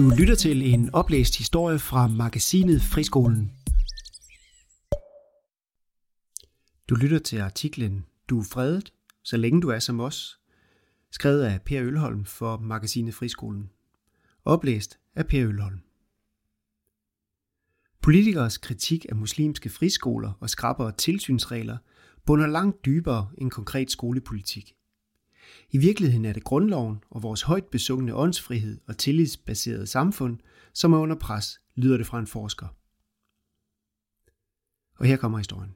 Du lytter til en oplæst historie fra magasinet Friskolen. Du lytter til artiklen Du er fredet, så længe du er som os, skrevet af Per Ølholm for magasinet Friskolen. Oplæst af Per Ølholm. Politikers kritik af muslimske friskoler og skrappere tilsynsregler bunder langt dybere end konkret skolepolitik. I virkeligheden er det grundloven og vores højt besungne åndsfrihed og tillidsbaserede samfund, som er under pres, lyder det fra en forsker. Og her kommer historien.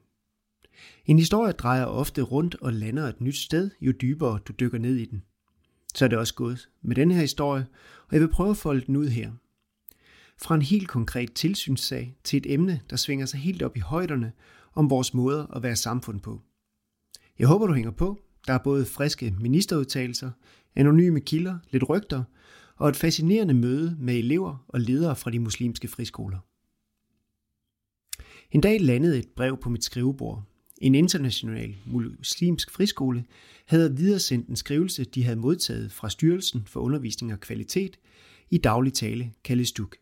En historie drejer ofte rundt og lander et nyt sted, jo dybere du dykker ned i den. Så er det også gået med denne her historie, og jeg vil prøve at folde den ud her. Fra en helt konkret tilsynssag til et emne, der svinger sig helt op i højderne om vores måder at være samfund på. Jeg håber, du hænger på, der er både friske ministerudtalelser, anonyme kilder, lidt rygter og et fascinerende møde med elever og ledere fra de muslimske friskoler. En dag landede et brev på mit skrivebord. En international muslimsk friskole havde videresendt en skrivelse, de havde modtaget fra Styrelsen for Undervisning og Kvalitet, i daglig tale kaldet STUK.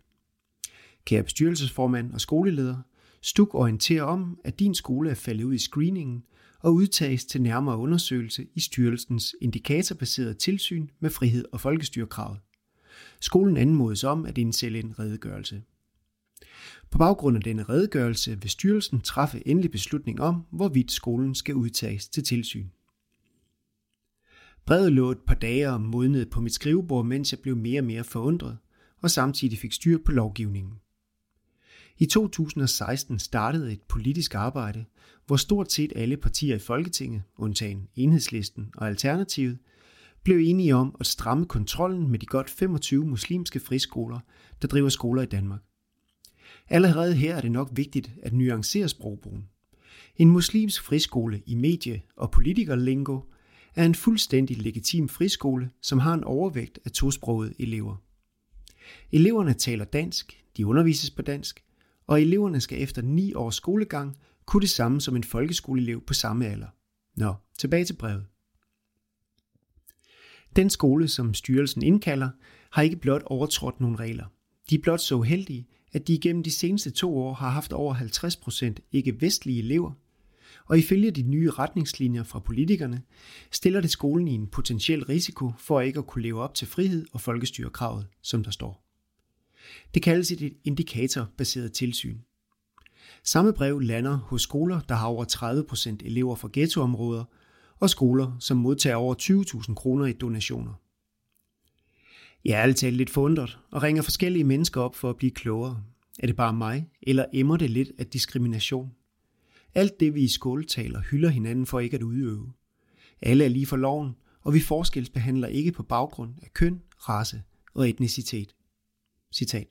Kære bestyrelsesformand og skoleleder, STUK orienterer om, at din skole er faldet ud i screeningen og udtages til nærmere undersøgelse i styrelsens indikatorbaserede tilsyn med frihed og folkestyrekravet. Skolen anmodes om at indsætte en redegørelse. På baggrund af denne redegørelse vil styrelsen træffe endelig beslutning om, hvorvidt skolen skal udtages til tilsyn. Brevet lå et par dage og modnede på mit skrivebord, mens jeg blev mere og mere forundret, og samtidig fik styr på lovgivningen. I 2016 startede et politisk arbejde, hvor stort set alle partier i Folketinget, undtagen Enhedslisten og Alternativet, blev enige om at stramme kontrollen med de godt 25 muslimske friskoler, der driver skoler i Danmark. Allerede her er det nok vigtigt at nuancere sprogbrugen. En muslimsk friskole i medie- og politikerlingo er en fuldstændig legitim friskole, som har en overvægt af tosprogede elever. Eleverne taler dansk, de undervises på dansk, og eleverne skal efter 9 års skolegang kunne det samme som en folkeskoleelev på samme alder. Nå, tilbage til brevet. Den skole, som styrelsen indkalder, har ikke blot overtrådt nogle regler. De er blot så heldige, at de igennem de seneste to år har haft over 50% ikke-vestlige elever, og ifølge de nye retningslinjer fra politikerne, stiller det skolen i en potentiel risiko for ikke at kunne leve op til frihed og folkestyrekravet, som der står. Det kaldes et indikatorbaseret tilsyn. Samme brev lander hos skoler, der har over 30% elever fra ghettoområder, og skoler, som modtager over 20.000 kroner i donationer. Jeg er altid lidt forundret og ringer forskellige mennesker op for at blive klogere. Er det bare mig, eller emmer det lidt af diskrimination? Alt det, vi i skåltaler hylder hinanden for ikke at udøve. Alle er lige for loven, og vi forskelsbehandler ikke på baggrund af køn, race og etnicitet. Citat.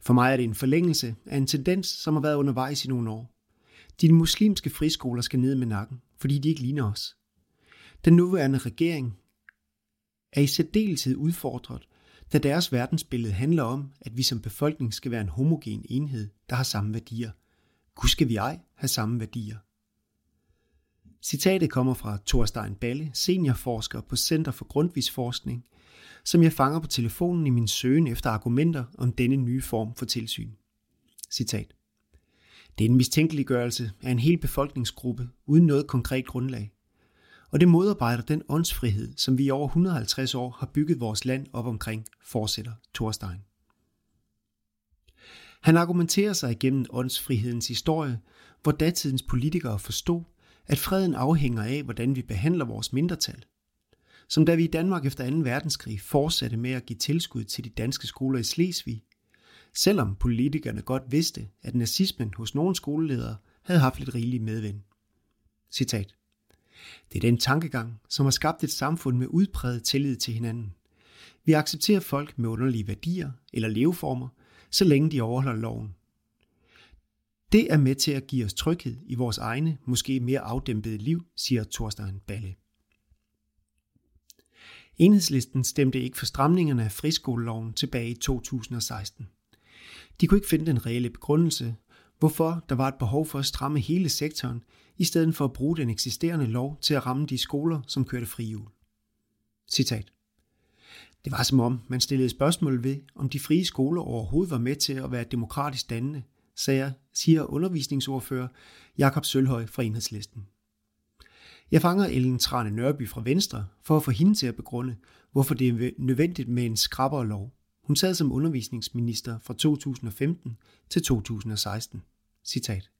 For mig er det en forlængelse af en tendens, som har været undervejs i nogle år. De muslimske friskoler skal ned med nakken, fordi de ikke ligner os. Den nuværende regering er i særdeleshed udfordret, da deres verdensbillede handler om, at vi som befolkning skal være en homogen enhed, der har samme værdier. Gud skal vi ej have samme værdier. Citatet kommer fra Thorstein Balle, seniorforsker på Center for Grundvisforskning, som jeg fanger på telefonen i min søgen efter argumenter om denne nye form for tilsyn. Citat. Det er en mistænkeliggørelse af en hel befolkningsgruppe uden noget konkret grundlag. Og det modarbejder den åndsfrihed, som vi i over 150 år har bygget vores land op omkring, fortsætter Thorstein. Han argumenterer sig igennem åndsfrihedens historie, hvor datidens politikere forstod, at freden afhænger af, hvordan vi behandler vores mindretal – som da vi i Danmark efter 2. verdenskrig fortsatte med at give tilskud til de danske skoler i Slesvig, selvom politikerne godt vidste, at nazismen hos nogle skoleledere havde haft lidt rigelig medvind. Citat. Det er den tankegang, som har skabt et samfund med udpræget tillid til hinanden. Vi accepterer folk med underlige værdier eller leveformer, så længe de overholder loven. Det er med til at give os tryghed i vores egne, måske mere afdæmpede liv, siger Thorstein Balle. Enhedslisten stemte ikke for stramningerne af friskoleloven tilbage i 2016. De kunne ikke finde den reelle begrundelse, hvorfor der var et behov for at stramme hele sektoren, i stedet for at bruge den eksisterende lov til at ramme de skoler, som kørte frihjul. Citat. Det var som om, man stillede spørgsmål ved, om de frie skoler overhovedet var med til at være demokratisk dannende, sagde, siger undervisningsordfører Jakob Sølhøj fra Enhedslisten. Jeg fanger Ellen Trane Nørby fra Venstre for at få hende til at begrunde, hvorfor det er nødvendigt med en skrappere lov. Hun sad som undervisningsminister fra 2015 til 2016. Citat.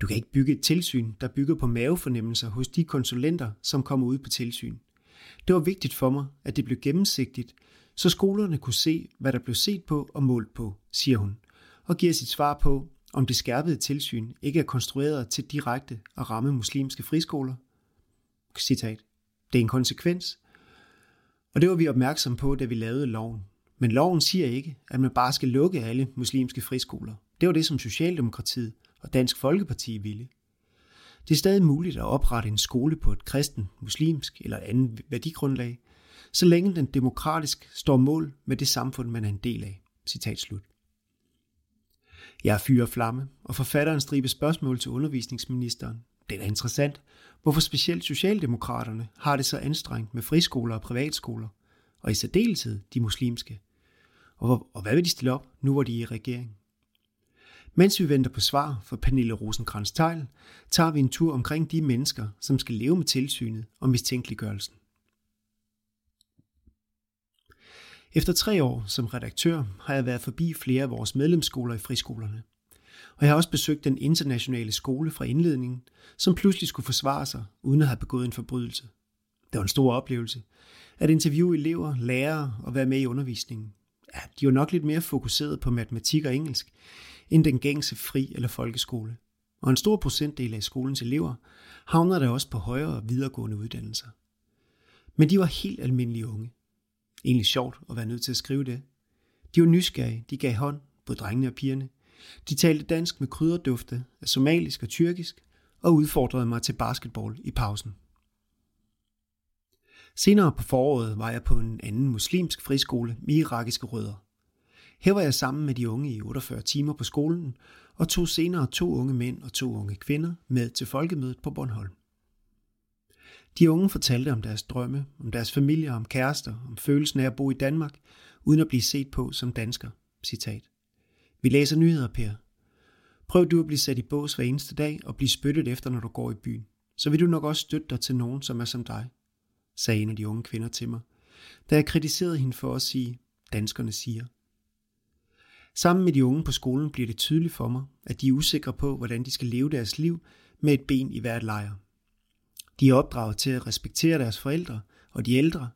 Du kan ikke bygge et tilsyn, der bygger på mavefornemmelser hos de konsulenter, som kommer ud på tilsyn. Det var vigtigt for mig, at det blev gennemsigtigt, så skolerne kunne se, hvad der blev set på og målt på, siger hun, og giver sit svar på, om det skærpede tilsyn ikke er konstrueret til direkte at ramme muslimske friskoler. Citat. Det er en konsekvens, og det var vi opmærksom på, da vi lavede loven. Men loven siger ikke, at man bare skal lukke alle muslimske friskoler. Det var det, som Socialdemokratiet og Dansk Folkeparti ville. Det er stadig muligt at oprette en skole på et kristen, muslimsk eller andet værdigrundlag, så længe den demokratisk står mål med det samfund, man er en del af. Citat slut. Jeg er fyre flamme, og forfatteren stribe spørgsmål til undervisningsministeren. Det er da interessant, hvorfor specielt Socialdemokraterne har det så anstrengt med friskoler og privatskoler, og i særdeleshed de muslimske. Og, og hvad vil de stille op, nu hvor de er i regering? Mens vi venter på svar fra Pernille rosenkrantz teil tager vi en tur omkring de mennesker, som skal leve med tilsynet og mistænkeliggørelsen. Efter tre år som redaktør har jeg været forbi flere af vores medlemsskoler i friskolerne. Og jeg har også besøgt den internationale skole fra indledningen, som pludselig skulle forsvare sig, uden at have begået en forbrydelse. Det var en stor oplevelse. At interviewe elever, lærere og være med i undervisningen. Ja, de var nok lidt mere fokuseret på matematik og engelsk, end den gængse fri- eller folkeskole. Og en stor procentdel af skolens elever havner der også på højere og videregående uddannelser. Men de var helt almindelige unge. Egentlig sjovt at være nødt til at skrive det. De var nysgerrige, de gav hånd, både drengene og pigerne. De talte dansk med krydderdufte af somalisk og tyrkisk, og udfordrede mig til basketball i pausen. Senere på foråret var jeg på en anden muslimsk friskole med irakiske rødder. Her var jeg sammen med de unge i 48 timer på skolen, og tog senere to unge mænd og to unge kvinder med til folkemødet på Bornholm. De unge fortalte om deres drømme, om deres familier, om kærester, om følelsen af at bo i Danmark, uden at blive set på som dansker. Citat. Vi læser nyheder, Per. Prøv du at blive sat i bås hver eneste dag og blive spyttet efter, når du går i byen. Så vil du nok også støtte dig til nogen, som er som dig, sagde en af de unge kvinder til mig, da jeg kritiserede hende for at sige, danskerne siger. Sammen med de unge på skolen bliver det tydeligt for mig, at de er usikre på, hvordan de skal leve deres liv med et ben i hvert lejr. De er opdraget til at respektere deres forældre og de ældre,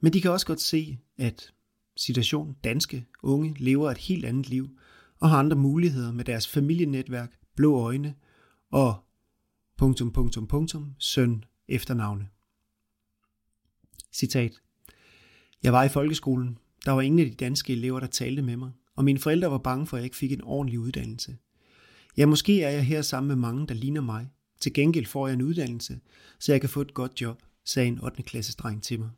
men de kan også godt se, at situationen danske unge lever et helt andet liv og har andre muligheder med deres familienetværk, blå øjne og punktum, punktum, punktum, søn efternavne. Citat. Jeg var i folkeskolen. Der var ingen af de danske elever, der talte med mig, og mine forældre var bange for, at jeg ikke fik en ordentlig uddannelse. Ja, måske er jeg her sammen med mange, der ligner mig, til gengæld får jeg en uddannelse, så jeg kan få et godt job, sagde en 8. klasses dreng til mig.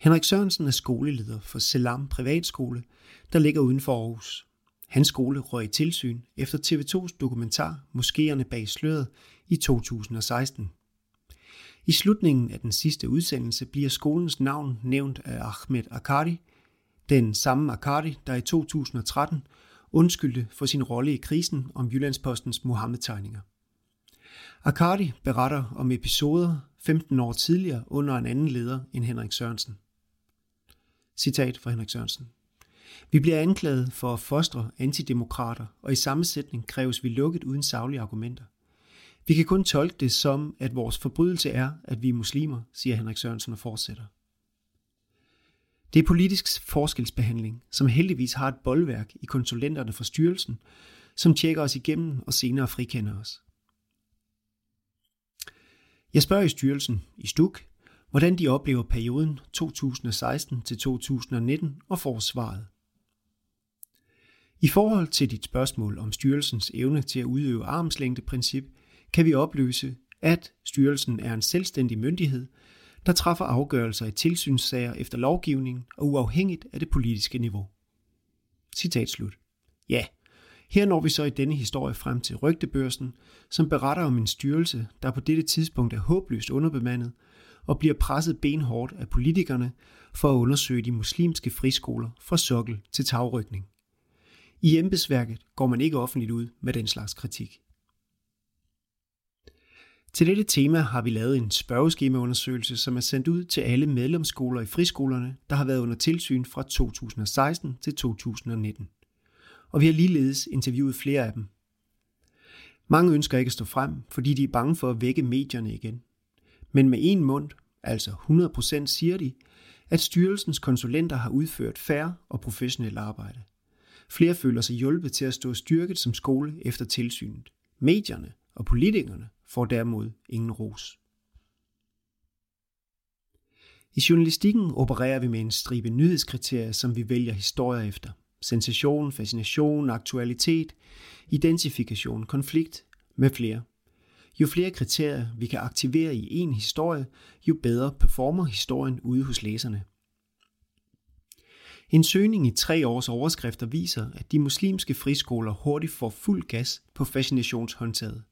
Henrik Sørensen er skoleleder for Selam Privatskole, der ligger uden for Aarhus. Hans skole røg i tilsyn efter TV2's dokumentar Moskéerne bag sløret i 2016. I slutningen af den sidste udsendelse bliver skolens navn nævnt af Ahmed Akari, den samme Akari, der i 2013 undskyldte for sin rolle i krisen om Jyllandspostens Mohammed-tegninger. Akari beretter om episoder 15 år tidligere under en anden leder end Henrik Sørensen. Citat fra Henrik Sørensen. Vi bliver anklaget for at fostre antidemokrater, og i samme sætning kræves vi lukket uden saglige argumenter. Vi kan kun tolke det som, at vores forbrydelse er, at vi er muslimer, siger Henrik Sørensen og fortsætter. Det er politisk forskelsbehandling, som heldigvis har et boldværk i konsulenterne fra styrelsen, som tjekker os igennem og senere frikender os. Jeg spørger i styrelsen, i Stuk, hvordan de oplever perioden 2016 til 2019 og får svaret. I forhold til dit spørgsmål om styrelsens evne til at udøve armslængdeprincip, kan vi opløse, at styrelsen er en selvstændig myndighed, der træffer afgørelser i tilsynssager efter lovgivningen og uafhængigt af det politiske niveau. Citat slut. Ja, her når vi så i denne historie frem til rygtebørsen, som beretter om en styrelse, der på dette tidspunkt er håbløst underbemandet, og bliver presset benhårdt af politikerne for at undersøge de muslimske friskoler fra sokkel til tagrykning. I embedsværket går man ikke offentligt ud med den slags kritik. Til dette tema har vi lavet en spørgeskemaundersøgelse, som er sendt ud til alle medlemsskoler i friskolerne, der har været under tilsyn fra 2016 til 2019. Og vi har ligeledes interviewet flere af dem. Mange ønsker ikke at stå frem, fordi de er bange for at vække medierne igen. Men med en mund, altså 100% siger de, at styrelsens konsulenter har udført færre og professionelt arbejde. Flere føler sig hjulpet til at stå styrket som skole efter tilsynet. Medierne og politikerne får derimod ingen ros. I journalistikken opererer vi med en stribe nyhedskriterier, som vi vælger historier efter. Sensation, fascination, aktualitet, identifikation, konflikt med flere. Jo flere kriterier vi kan aktivere i en historie, jo bedre performer historien ude hos læserne. En søgning i tre års overskrifter viser, at de muslimske friskoler hurtigt får fuld gas på fascinationshåndtaget.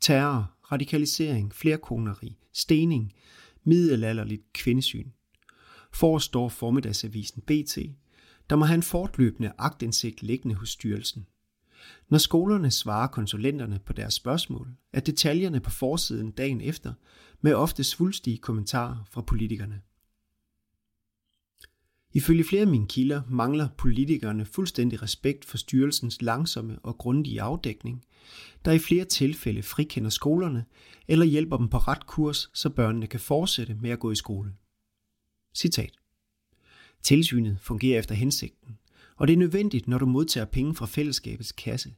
Terror, radikalisering, flerkoneri, stening, middelalderligt kvindesyn. Forestår formiddagsavisen BT, der må have en fortløbende agtindsigt liggende hos styrelsen. Når skolerne svarer konsulenterne på deres spørgsmål, er detaljerne på forsiden dagen efter med ofte svulstige kommentarer fra politikerne. Ifølge flere af mine kilder mangler politikerne fuldstændig respekt for styrelsens langsomme og grundige afdækning, der i flere tilfælde frikender skolerne eller hjælper dem på ret kurs, så børnene kan fortsætte med at gå i skole. Citat. Tilsynet fungerer efter hensigten, og det er nødvendigt, når du modtager penge fra fællesskabets kasse.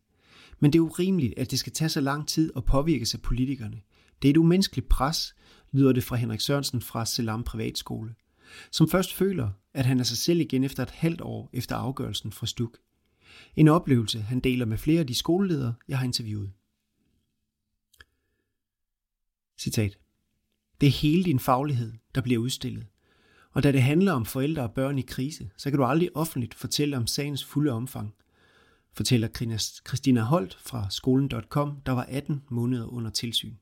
Men det er urimeligt, at det skal tage så lang tid at påvirke sig politikerne. Det er et umenneskeligt pres, lyder det fra Henrik Sørensen fra Selam Privatskole, som først føler, at han er sig selv igen efter et halvt år efter afgørelsen fra Stuk. En oplevelse, han deler med flere af de skoleledere, jeg har interviewet. Citat. Det er hele din faglighed, der bliver udstillet. Og da det handler om forældre og børn i krise, så kan du aldrig offentligt fortælle om sagens fulde omfang, fortæller Christina Holt fra skolen.com, der var 18 måneder under tilsyn.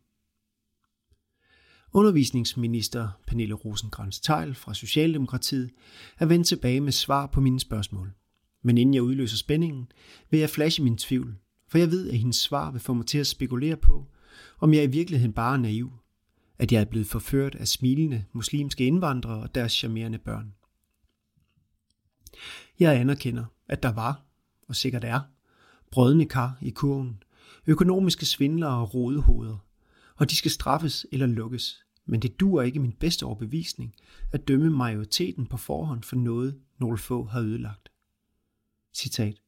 Undervisningsminister Pernille rosenkrantz teil fra Socialdemokratiet er vendt tilbage med svar på mine spørgsmål. Men inden jeg udløser spændingen, vil jeg flashe min tvivl, for jeg ved, at hendes svar vil få mig til at spekulere på, om jeg i virkeligheden bare er naiv, at jeg er blevet forført af smilende muslimske indvandrere og deres charmerende børn. Jeg anerkender, at der var, og sikkert er, brødende kar i kurven, økonomiske svindlere og rodehoveder, og de skal straffes eller lukkes. Men det duer ikke min bedste overbevisning at dømme majoriteten på forhånd for noget, nogle få har ødelagt. Citat.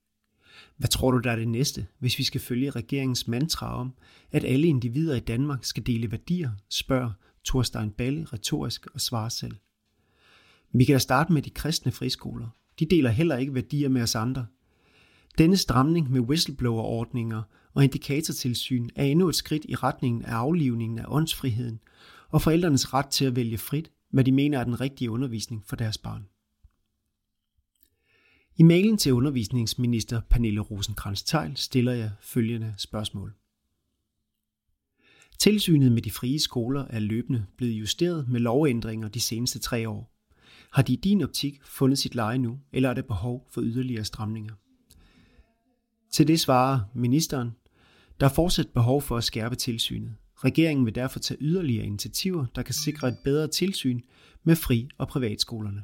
Hvad tror du, der er det næste, hvis vi skal følge regeringens mantra om, at alle individer i Danmark skal dele værdier, spørger Thorstein Balle retorisk og svarer selv. Vi kan da starte med de kristne friskoler. De deler heller ikke værdier med os andre. Denne stramning med whistleblower-ordninger og indikatortilsyn er endnu et skridt i retningen af aflivningen af åndsfriheden og forældrenes ret til at vælge frit, hvad de mener er den rigtige undervisning for deres barn. I mailen til undervisningsminister Pernille rosenkrantz teil stiller jeg følgende spørgsmål. Tilsynet med de frie skoler er løbende blevet justeret med lovændringer de seneste tre år. Har de i din optik fundet sit leje nu, eller er der behov for yderligere stramninger? Til det svarer ministeren, der er fortsat behov for at skærpe tilsynet. Regeringen vil derfor tage yderligere initiativer, der kan sikre et bedre tilsyn med fri- og privatskolerne.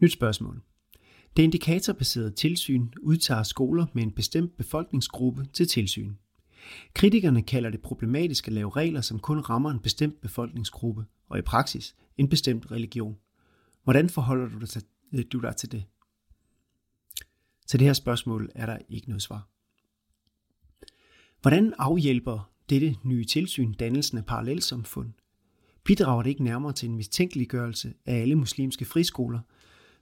Nyt spørgsmål. Det indikatorbaserede tilsyn udtager skoler med en bestemt befolkningsgruppe til tilsyn. Kritikerne kalder det problematisk at lave regler, som kun rammer en bestemt befolkningsgruppe, og i praksis en bestemt religion. Hvordan forholder du dig til, du dig til det? Til det her spørgsmål er der ikke noget svar. Hvordan afhjælper dette nye tilsyn dannelsen af parallelsamfund? Bidrager det ikke nærmere til en mistænkeliggørelse af alle muslimske friskoler,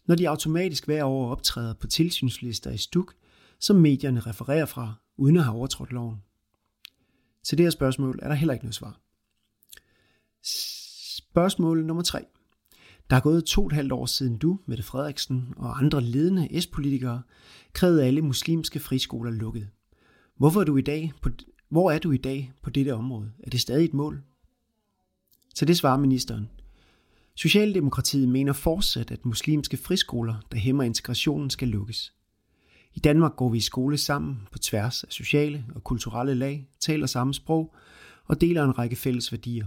når de automatisk hver år optræder på tilsynslister i stuk, som medierne refererer fra, uden at have overtrådt loven? Til det her spørgsmål er der heller ikke noget svar. Spørgsmål nummer 3. Der er gået to og et halvt år siden du, Mette Frederiksen og andre ledende S-politikere krævede alle muslimske friskoler lukket. Hvorfor er du i dag på, hvor er du i dag på dette område? Er det stadig et mål? Til det svarer ministeren. Socialdemokratiet mener fortsat, at muslimske friskoler, der hæmmer integrationen, skal lukkes. I Danmark går vi i skole sammen på tværs af sociale og kulturelle lag, taler samme sprog og deler en række fælles værdier.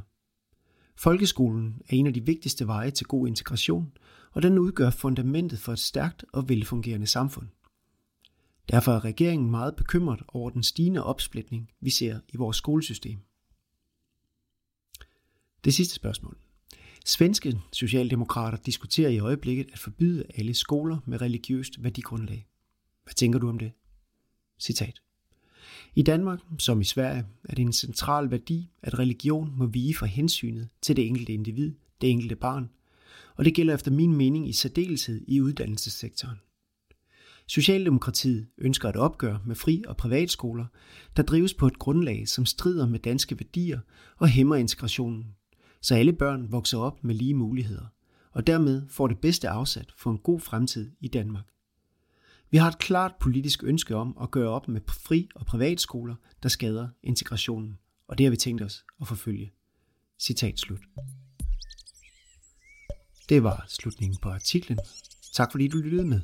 Folkeskolen er en af de vigtigste veje til god integration, og den udgør fundamentet for et stærkt og velfungerende samfund. Derfor er regeringen meget bekymret over den stigende opsplitning, vi ser i vores skolesystem. Det sidste spørgsmål. Svenske socialdemokrater diskuterer i øjeblikket at forbyde alle skoler med religiøst værdigrundlag. Hvad tænker du om det? Citat. I Danmark, som i Sverige, er det en central værdi, at religion må vige for hensynet til det enkelte individ, det enkelte barn, og det gælder efter min mening i særdeleshed i uddannelsessektoren. Socialdemokratiet ønsker et opgør med fri- og privatskoler, der drives på et grundlag, som strider med danske værdier og hæmmer integrationen, så alle børn vokser op med lige muligheder, og dermed får det bedste afsat for en god fremtid i Danmark. Vi har et klart politisk ønske om at gøre op med fri- og privatskoler, der skader integrationen, og det har vi tænkt os at forfølge. Citat slut. Det var slutningen på artiklen. Tak fordi du lyttede med.